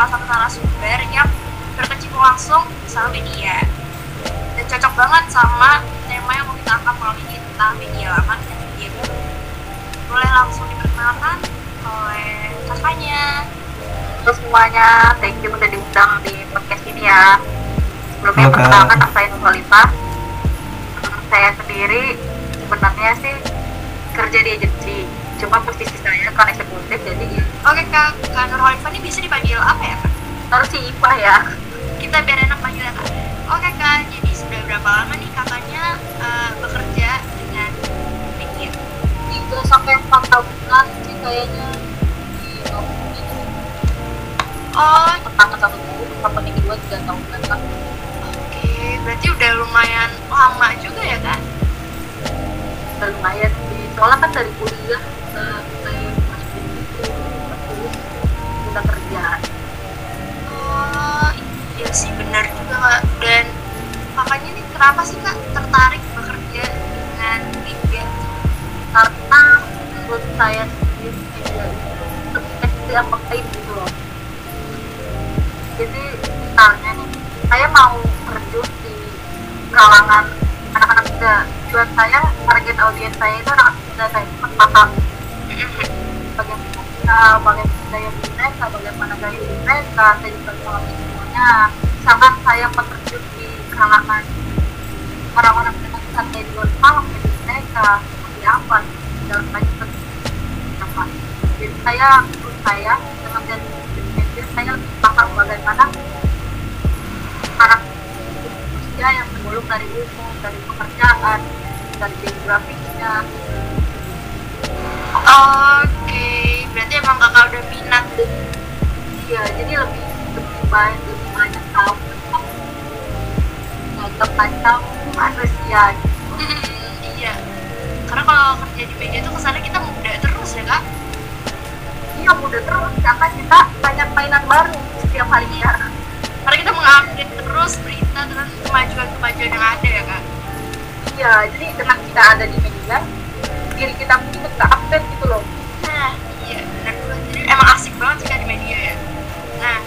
salah satu narasumber yang berkecimpung langsung sama media dan cocok banget sama tema yang mau kita angkat malam ini tentang media lama dan media baru. Boleh langsung diperkenalkan oleh kakaknya. Halo semuanya, thank you udah diundang di podcast ini ya. Sebelumnya Halo, Kak. perkenalkan nama saya Nur Khalifah. Hmm, Saya sendiri sebenarnya sih kerja di agensi, cuma posisi saya kan eksekutif jadi ya Oke kak, Kak Nur Khalifah ini bisa dipanggil apa ya kak? harus si IPA ya. kita biar enak panggilnya kak oke kak jadi sudah berapa lama nih kakaknya eh, bekerja dengan media Tiga sampai empat tahunan sih kayaknya di tahun ini. oh Pertama satu tahun, company kedua tiga tahunan kan. oke berarti udah lumayan lama juga ya kak Udah lumayan sih. Soalnya kan dari kuliah mulai masukin itu terus kita kerja. oh iya sih benar juga kak. Dan kakaknya nih kenapa sih kak tertarik bekerja dengan media? Karena menurut saya sendiri media itu yang penting gitu loh. Jadi misalnya nih saya mau terjun di kalangan anak-anak muda. Tujuan saya target audiens saya itu anak muda saya paham bagaimana bagaimana gaya hidup mereka bagaimana gaya hidup mereka mengalami semuanya. Misalkan saya terjun di kalangan orang-orang dengan santai di luar paham hidup mereka seperti apa dalam banyak apa jadi saya menurut saya dengan media saya lebih paham bagaimana karakter yang tergolong dari umum dari pekerjaan dari geografisnya oke berarti emang kakak udah minat iya jadi lebih lebih banyak lebih banyak tahu. Tentang macam manusia gitu. iya. Karena kalau kerja di media tuh kesannya kita muda terus ya kak? Iya mudah terus. Karena kita banyak mainan baru setiap harinya karena kita mengupdate terus berita tentang kemajuan-kemajuan yang ada ya kak? Iya jadi dengan kita ada di media diri kita ikut ke update gitu loh. Nah iya benar. Jadi emang asik banget sih di media ya. Nah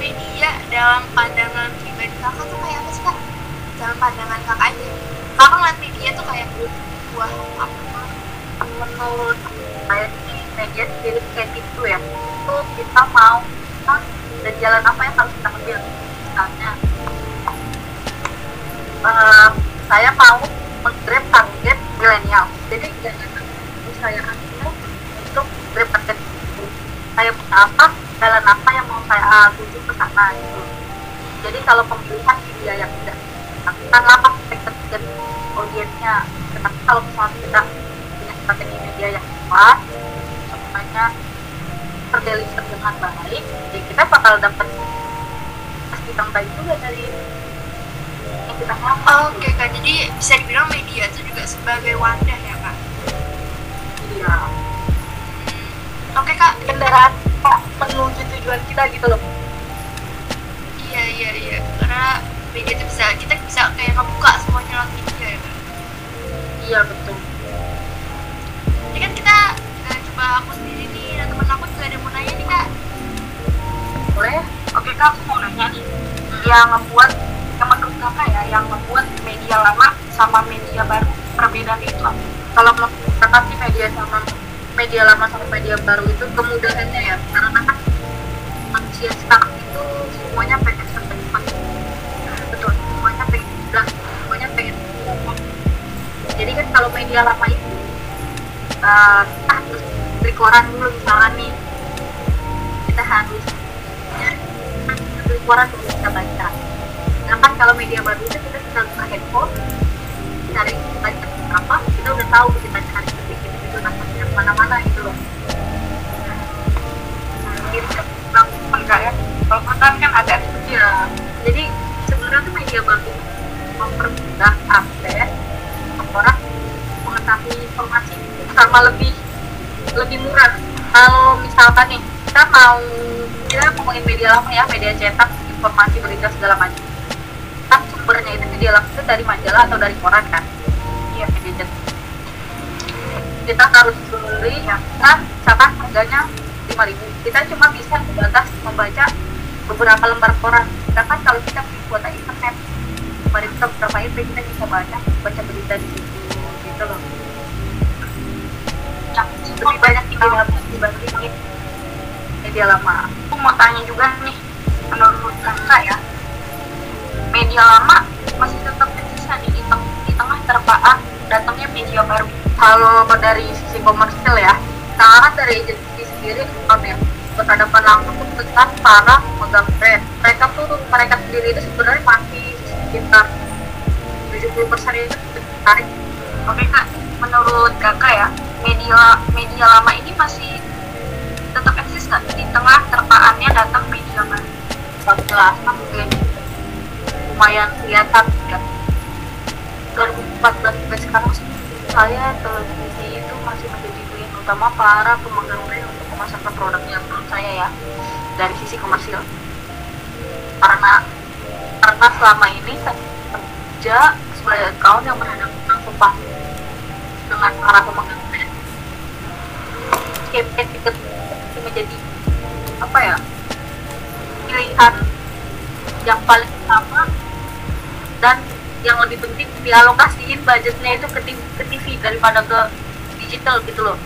media dalam pandangan pribadi kakak tuh kayak apa sih kak? Dalam pandangan kakak aja. Kakak ngeliat media tuh kayak buah apa? Menurut saya sih media sendiri kayak gitu ya. Itu kita mau dan jalan apa yang harus kita ambil. Misalnya eh, saya mau menggrab target milenial. Jadi jangan saya ambil untuk itu saya punya apa jalan apa yang mau saya tuju ke sana gitu. Jadi kalau pemilihan media yang tidak akan apa target audiensnya. Tetapi kalau misalnya kita punya strategi media yang kuat semuanya terdeliver dengan baik ya kita bakal dapat pasti baik juga dari kita mau oke kak jadi bisa dibilang media itu juga sebagai wadah ya kak. Iya. Hmm, oke kak. Kendaraan Pak, menuju tujuan kita gitu loh. Iya iya iya. Karena media itu bisa kita bisa kayak ngebuka semuanya lewat media ya kak. Iya betul. Ini kan kita eh, coba aku sendiri nih dan temen aku juga ada mau nanya nih kak. Boleh? Oke kak aku mau nanya nih. Yang membuat kakak ya yang membuat media lama sama media baru perbedaan itu apa? kalau kakak sih media sama media lama sama media baru itu kemudahannya ya karena kan manusia sekarang itu semuanya pengen cepat betul semuanya pengen mudah semuanya pengen ngomong jadi kan kalau media lama itu eh, kita harus beli koran dulu misalnya nih kita harus beli koran kalau media baru itu kita tinggal buka handphone cari baca apa kita udah tahu kita cari ketik gitu gitu nanti yang mana-mana gitu loh. Enggak ya? Kalau konten kan ada ya. Jadi sebenarnya media baru itu mempermudah akses orang mengetahui informasi sama lebih lebih murah. Kalau misalkan nih kita mau kita ngomongin media lama ya media cetak informasi berita segala macam kan media lama itu dari majalah atau dari koran kan? Iya media cetak kita harus beli yang kan misalkan harganya 5000 kita cuma bisa sebatas membaca beberapa lembar koran. Sedangkan kalau kita beli kuota internet mari kita beberapa IP kita bisa baca baca berita di situ gitu loh. Yang lebih banyak didapat dibandingin media lama. Aku mau tanya juga nih menurut kakak ya media lama terpaan datangnya media baru. Kalau dari sisi komersil ya sekarang dari agensi sendiri kan ya. Berhadapan langsung dengan para pemegang brand. Mereka tuh mereka sendiri itu sebenarnya masih sekitar 70% itu tertarik. Oke kak menurut kakak ya media media lama ini masih tetap eksis nggak? Di tengah terpaannya datang media baru. 14 mungkin lumayan kelihatan ya 2014 sampai sekarang saya televisi itu masih menjadi pilihan utama para pemegang brand untuk memasarkan produknya menurut saya ya dari sisi komersil. Karena karena selama ini saya kerja sebagai account yang berhadapan dengan para pemegang brand. Campaign tiket menjadi apa ya pilihan yang paling utama yang lebih penting dialokasiin budgetnya itu ke, TV, ke TV daripada ke digital gitu loh.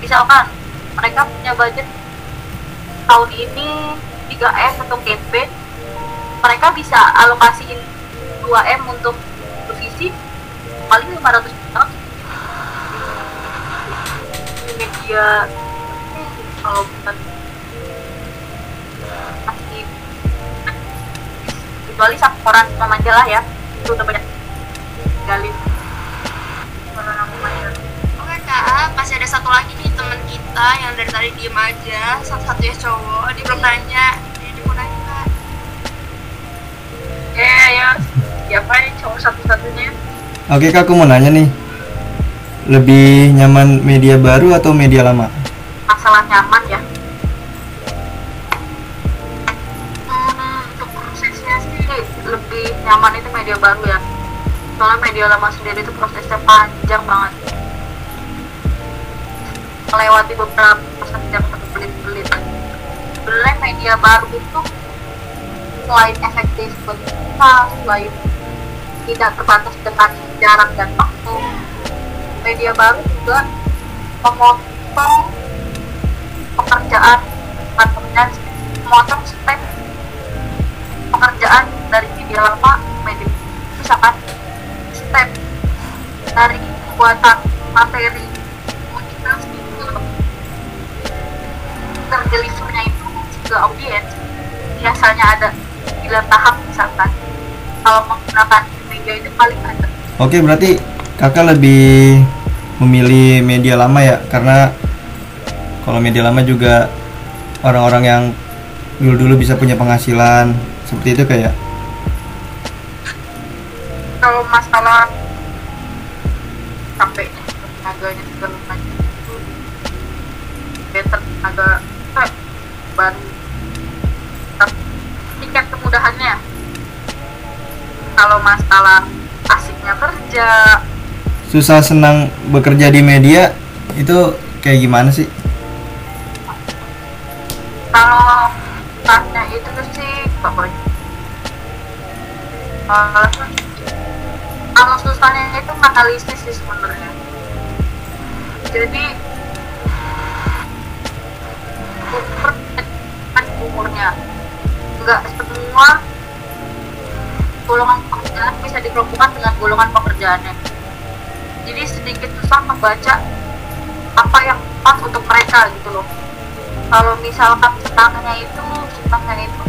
Misalkan mereka punya budget tahun ini 3M untuk campaign mereka bisa alokasiin 2M untuk televisi paling 500 juta. Media kalau bukan kecuali sama koran sama majalah ya udah banyak galin Oke kak, masih ada satu lagi nih teman kita yang dari tadi diem aja, satu-satunya cowok, dia belum nanya, dia mau nanya kak. ya ya siapa nih cowok satu-satunya? Oke kak, aku mau nanya nih. Lebih nyaman media baru atau media lama? masalah nyaman ya media baru ya. Soalnya media lama sendiri itu prosesnya panjang banget. Melewati beberapa proses yang berbelit-belit sebenarnya media baru itu selain efektif buat kita selain tidak terbatas dengan jarak dan waktu media baru juga memotong pekerjaan pekerjaan memotong step pekerjaan dari media lama misalkan step dari pembuatan materi komunikasi ke terdelivernya itu ke audiens. Biasanya ada bila tahap misalkan. Kalau menggunakan media itu paling ada Oke, berarti kakak lebih memilih media lama ya, karena kalau media lama juga orang-orang yang dulu-dulu bisa punya penghasilan seperti itu kayak. Masalah capek tenaganya segala macam itu better tenaga eh, baru Tapi tingkat kemudahannya. Kalau masalah asiknya kerja. Susah senang bekerja di media itu kayak gimana sih? Analisis sih sebenarnya. Jadi umur umurnya. Enggak semua golongan pekerjaan bisa dikelompokkan dengan golongan pekerjaannya. Jadi sedikit susah membaca apa yang pas untuk mereka gitu loh. Kalau misalkan senangnya itu senangnya itu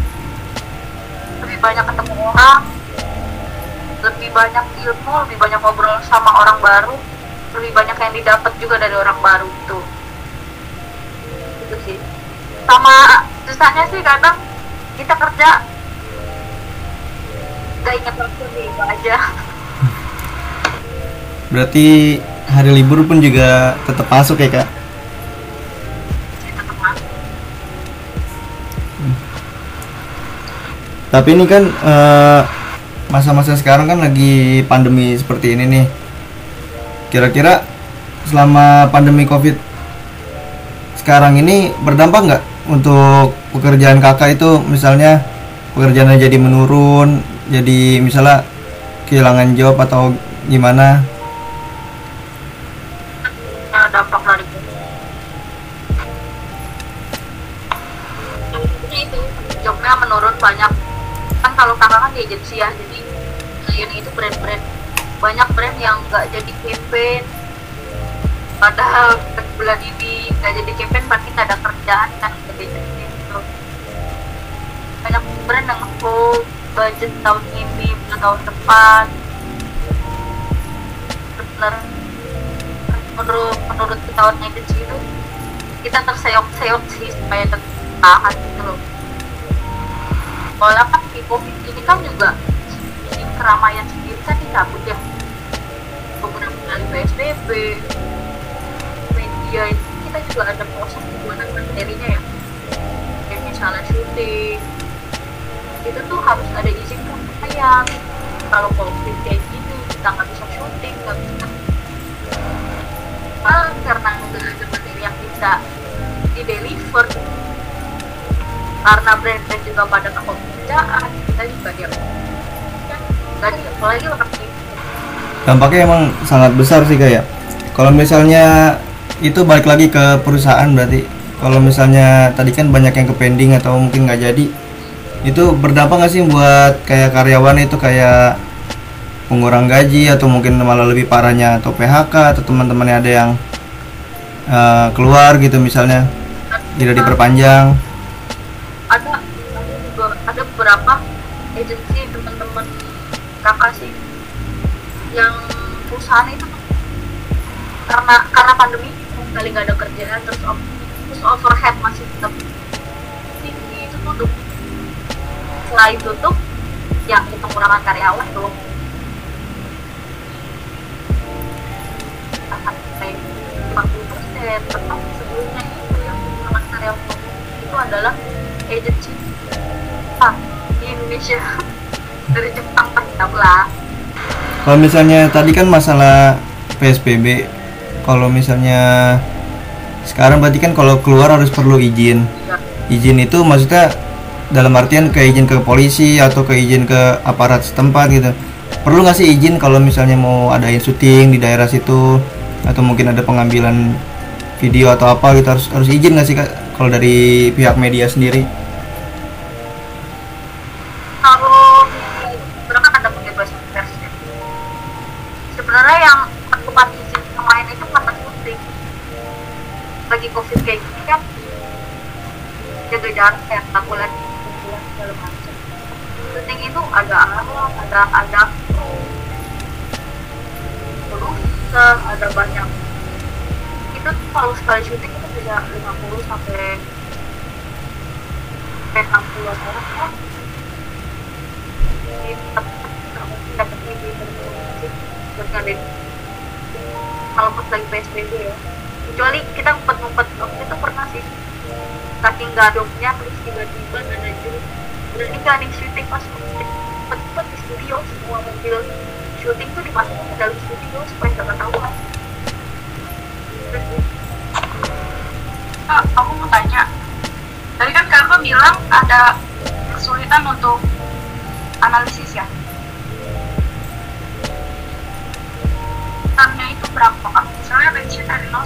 lebih banyak ketemu orang lebih banyak ilmu lebih banyak ngobrol sama orang baru lebih banyak yang didapat juga dari orang baru itu. Itu sih. Sama susahnya sih kadang kita kerja gak ingat waktu nih itu aja. Berarti hari libur pun juga tetap masuk ya kak? Masuk. Tapi ini kan eh, masa-masa sekarang kan lagi pandemi seperti ini nih. Kira-kira selama pandemi covid sekarang ini berdampak nggak untuk pekerjaan kakak itu? Misalnya pekerjaannya jadi menurun jadi misalnya kehilangan job atau gimana nggak jadi campaign. Padahal bulan ini nggak jadi campaign berarti nggak ada kerjaan kan jadi gitu banyak yang full budget tahun ini bulan tahun depan. Benar menurut menurut tahun agensi itu kita terseok-seok sih supaya tetap tahan gitu loh. Soalnya kan di covid ini kan juga izin keramaian sendiri kan dicabut ya PSBB media itu kita juga ada proses pembuatan materinya ya kayak misalnya syuting itu tuh harus ada izin keramaian kalau covid kayak gitu kita nggak bisa syuting nggak bisa Ah, karena nggak ada materi yang bisa di deliver karena brand-brand juga pada kepekerjaan kita juga dia kan ada apalagi ini dampaknya emang sangat besar sih kayak kalau misalnya itu balik lagi ke perusahaan berarti. Kalau misalnya tadi kan banyak yang ke pending atau mungkin nggak jadi itu berdampak nggak sih buat kayak karyawan itu kayak pengurang gaji atau mungkin malah lebih parahnya atau PHK atau teman-temannya ada yang eh, keluar gitu misalnya tidak diperpanjang? Ada ada beberapa agensi teman-teman kakak sih yang perusahaan itu karena karena pandemi kali nggak ada kerjaan terus op- terus overhead masih tetap tinggi itu tutup setelah itu tutup yang itu pengurangan karyawan tuh. Kayak 50 persen tetap sebelumnya itu yang pengurangan karyawan itu adalah agensi Jepang di Indonesia. Dari Jepang tetap lah kalau misalnya tadi kan masalah PSBB kalau misalnya sekarang berarti kan kalau keluar harus perlu izin. Izin itu maksudnya dalam artian ke izin ke polisi atau ke izin ke aparat setempat gitu. Perlu nggak sih izin kalau misalnya mau adain syuting di daerah situ? Atau mungkin ada pengambilan video atau apa gitu harus harus izin nggak sih kalau dari pihak media sendiri kayak segala macam. Syuting itu ada alam ada ada ada banyak. Itu kalau sekali syuting itu bisa 50 sampai sampai 60 orang kan dapat kalau pas lagi PSBB ya. Kecuali kita ngumpet-ngumpet waktu itu pernah sih saking gadoknya terus tiba-tiba ada juri udah ini kan syuting pas ngumpet-ngumpet di studio semua mobil syuting tuh dimasukin ke dalam studio supaya nggak ketahuan. Kak, aku mau tanya. Tadi kan kakak bilang ada kesulitan untuk analisis ya? Tarnya itu berapa? Kak? Misalnya range dari 0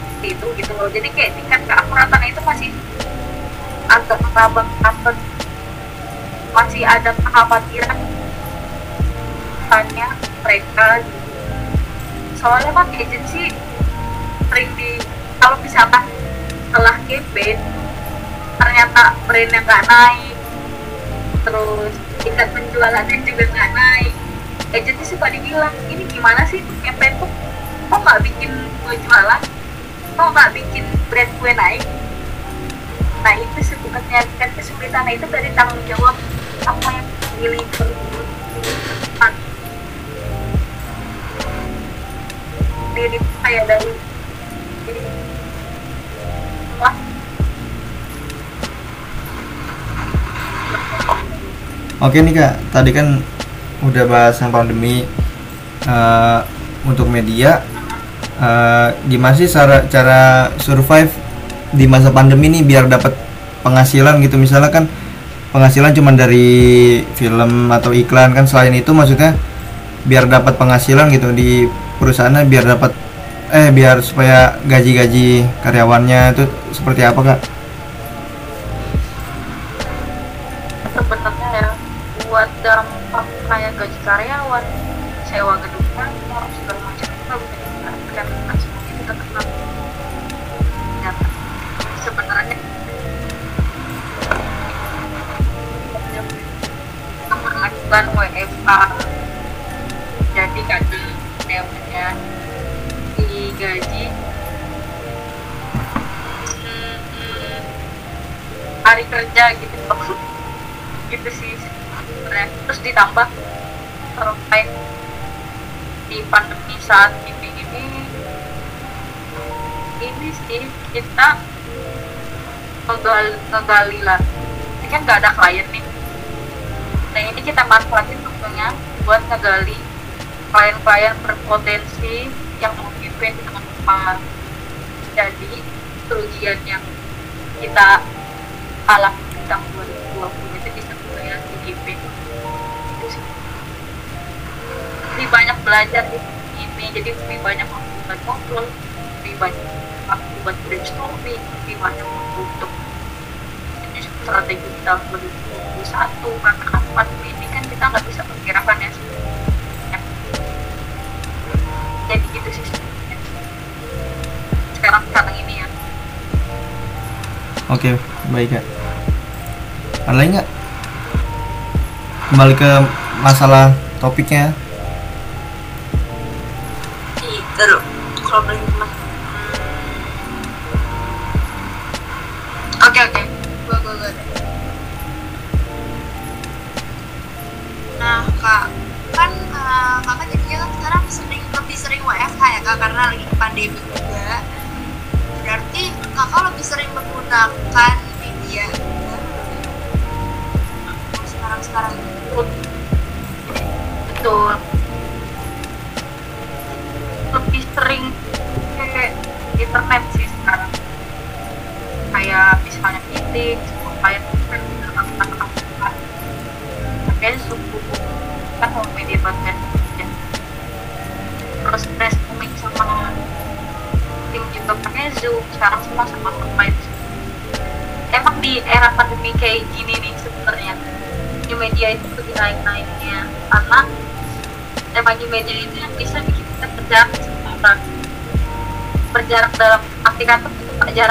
seperti itu gitu loh. Jadi kayak tingkat keakuratan itu masih agak takut masih ada kekhawatiran tanya mereka gitu. soalnya kan agensi sering di kalau misalkan setelah campaign ternyata brandnya nggak naik terus tingkat penjualannya juga nggak naik. Agensi suka dibilang ini gimana sih campaign tuh? Kok nggak bikin gue jualan kok nggak bikin brand gue naik? Nah itu sebetulnya kan kesulitan. Nah, itu dari tanggung jawab apa yang pilih berbuat diri kayak dari Oke nih kak, tadi kan udah bahas yang pandemi eh, untuk media. Eh, gimana sih cara cara survive di masa pandemi nih biar dapat penghasilan gitu misalnya kan penghasilan cuma dari film atau iklan kan selain itu maksudnya biar dapat penghasilan gitu di perusahaannya biar dapat eh biar supaya gaji-gaji karyawannya itu seperti apa kak? sebenarnya ya buat dampak kayak gaji karyawan sewa gedung memperlakukan WFA jadi kadang namanya digaji. Hmm, hmm, hari kerja gitu. Gitu sih sebenarnya. Terus ditambah sampai di pandemi saat ini ini ini sih kita ngegali, ngegali lah. Ini kan nggak ada klien nih nah ini kita manfaatin tentunya buat ngegali klien-klien berpotensi yang pimpin di teman depan jadi kerugian yang kita alami di tahun 2020 itu bisa mulai di IP lebih banyak belajar di ini jadi lebih banyak membuat ngobrol lebih banyak waktu buat brainstorming lebih banyak untuk strategi tahun 2021 karena kan pandemi ini kan kita nggak bisa perkirakan ya Ya. jadi gitu sih sebenarnya. sekarang sekarang ini ya Oke, baik kak. Ada lagi nggak? Kembali ke masalah topiknya. Gitu loh. Kalau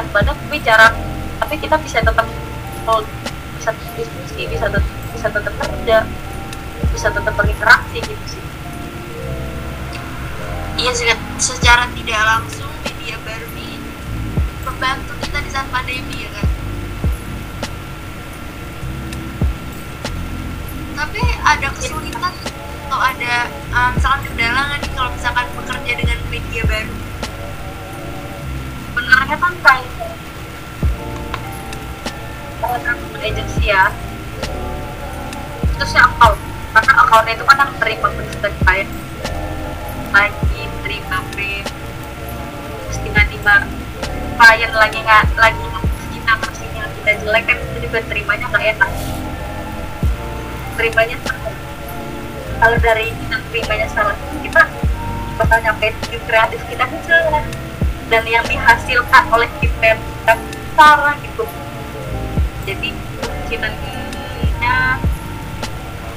jarak badan tapi jarak tapi kita bisa tetap hold bisa diskusi bisa tetap bisa tetap kerja bisa tetap berinteraksi gitu sih Iya secara tidak langsung media baru ini membantu kita di saat pandemi ya kan. Tapi ada kesulitan atau ada um, misalkan kendala nggak nih kalau misalkan bekerja dengan media baru? Sebenarnya kan kayak agensi ya. Terus yang account. Karena accountnya itu kan yang terima berita klien lagi terima brief terus tiba-tiba klien lagi nggak lagi kita ngasihnya kita jelek kan kita juga terimanya nggak enak. Terimanya salah kalau dari kita terimanya salah kita bakal nyampe kreatif kita salah dan yang dihasilkan oleh tim kita salah gitu jadi kemungkinannya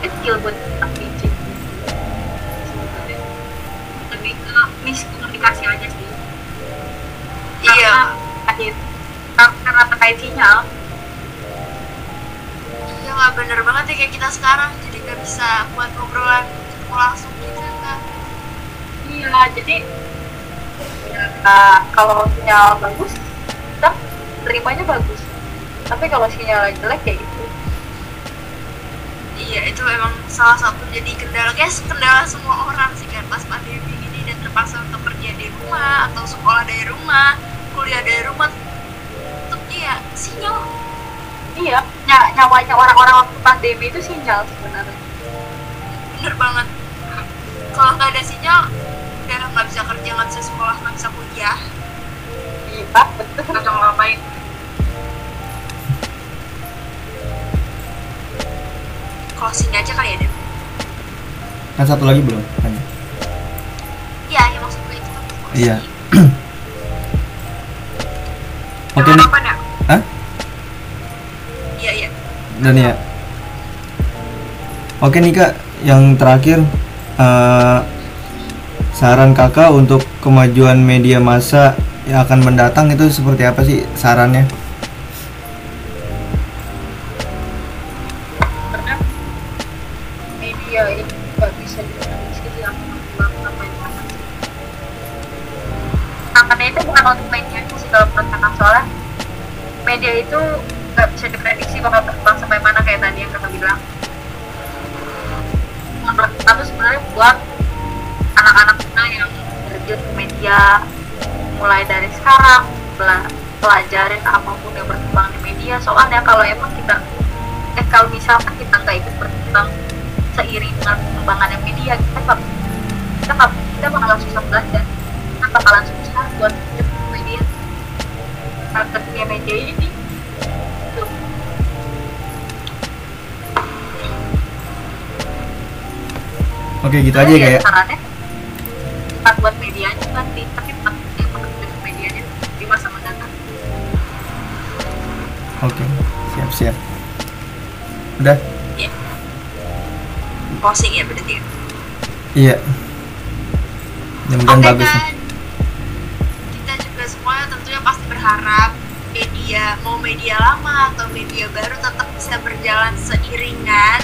kecil buat biji lebih ke miskomunikasi aja sih. Iya. terkait karena terkait sinyal. Iya nggak bener banget ya kayak kita sekarang. Jadi bisa buat ngobrolan ketemu langsung gitu kak. Iya jadi nah, kalau sinyal bagus kita terimanya bagus. Tapi kalau sinyal jelek kayak gitu iya itu emang salah satu jadi kendala. Guys kendala semua orang sih kan. Pas pandemi ini dan terpaksa untuk kerja di rumah atau sekolah dari rumah kuliah dari rumah tetap ya sinyal. Iya ny- nyawanya orang-orang waktu pandemi itu sinyal sebenarnya. Bener banget. Kalau nggak ada sinyal nggak bisa kerja nggak bisa sekolah nggak bisa kuliah. Iya betul. Tahu ngapain? Closing aja kali ya deh kan satu lagi belum? Tanya iya ya maksud gue itu kan. Iya. oke apa ya? Hah? iya iya. Dan ya. Oke nih kak yang terakhir eh, saran kakak untuk kemajuan media massa yang akan mendatang itu seperti apa sih sarannya kita nggak kita bakalan susah belajar. Kita bakalan susah buat media marketnya media ini. Tuh. oke gitu aja ya kak ya sarannya bukan buat medianya nanti tapi buat yang di medianya di masa mendatang. Oke siap siap. Udah? Closing ya berarti ya. iya mudah-mudahan Oke bagus kan, kita juga semua tentunya pasti berharap media mau media lama atau media baru tetap bisa berjalan seiringan.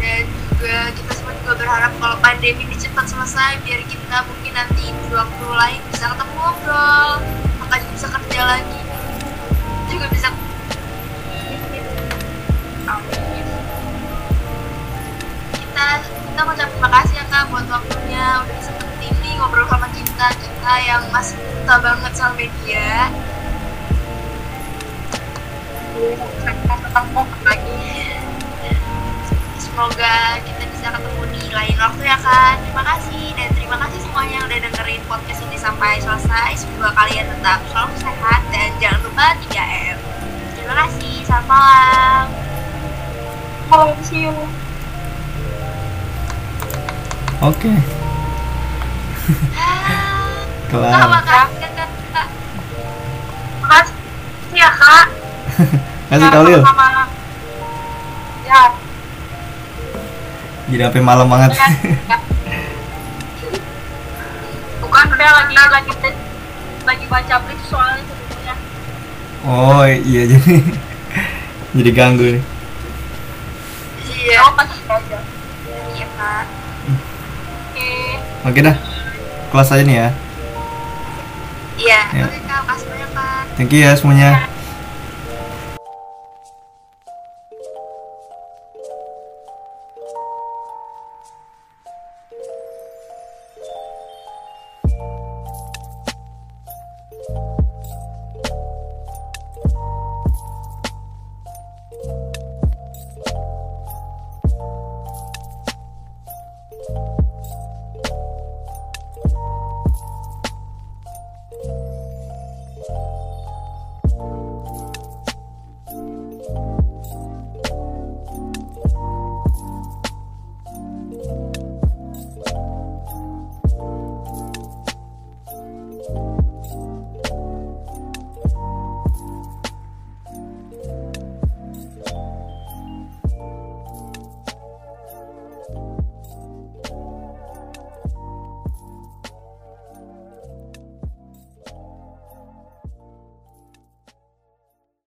Dan juga kita semua juga berharap kalau pandemi ini cepat selesai biar kita mungkin nanti di waktu lain bisa ketemu ngobrol maka juga bisa kerja lagi. Juga bisa Amin. kita kita mengucap terima kasih ya kak buat waktunya. Udah bisa ini ngobrol sama kita kita yang masih buta banget sama media. Kita ketemu lagi semoga kita bisa ketemu di lain waktu ya kak. Terima kasih dan terima kasih semuanya yang udah dengerin podcast ini sampai selesai. Semoga kalian tetap selalu sehat dan jangan lupa 3M terima kasih selamat malam. Halo see you oke. Kak, kelar. Makasih ya kak. Kasih Khalil sama ya. Jadi sampai malam banget? Bukan udah lagi lagi lagi baca blitz soalnya sebetulnya oh iya jadi jadi ganggu nih. Iya. Oh pasti aja. Iya kak. Oke. Oke dah kelas aja nih ya. Iya. Ya. oke kak. Makasih banyak kak. Thank you ya semuanya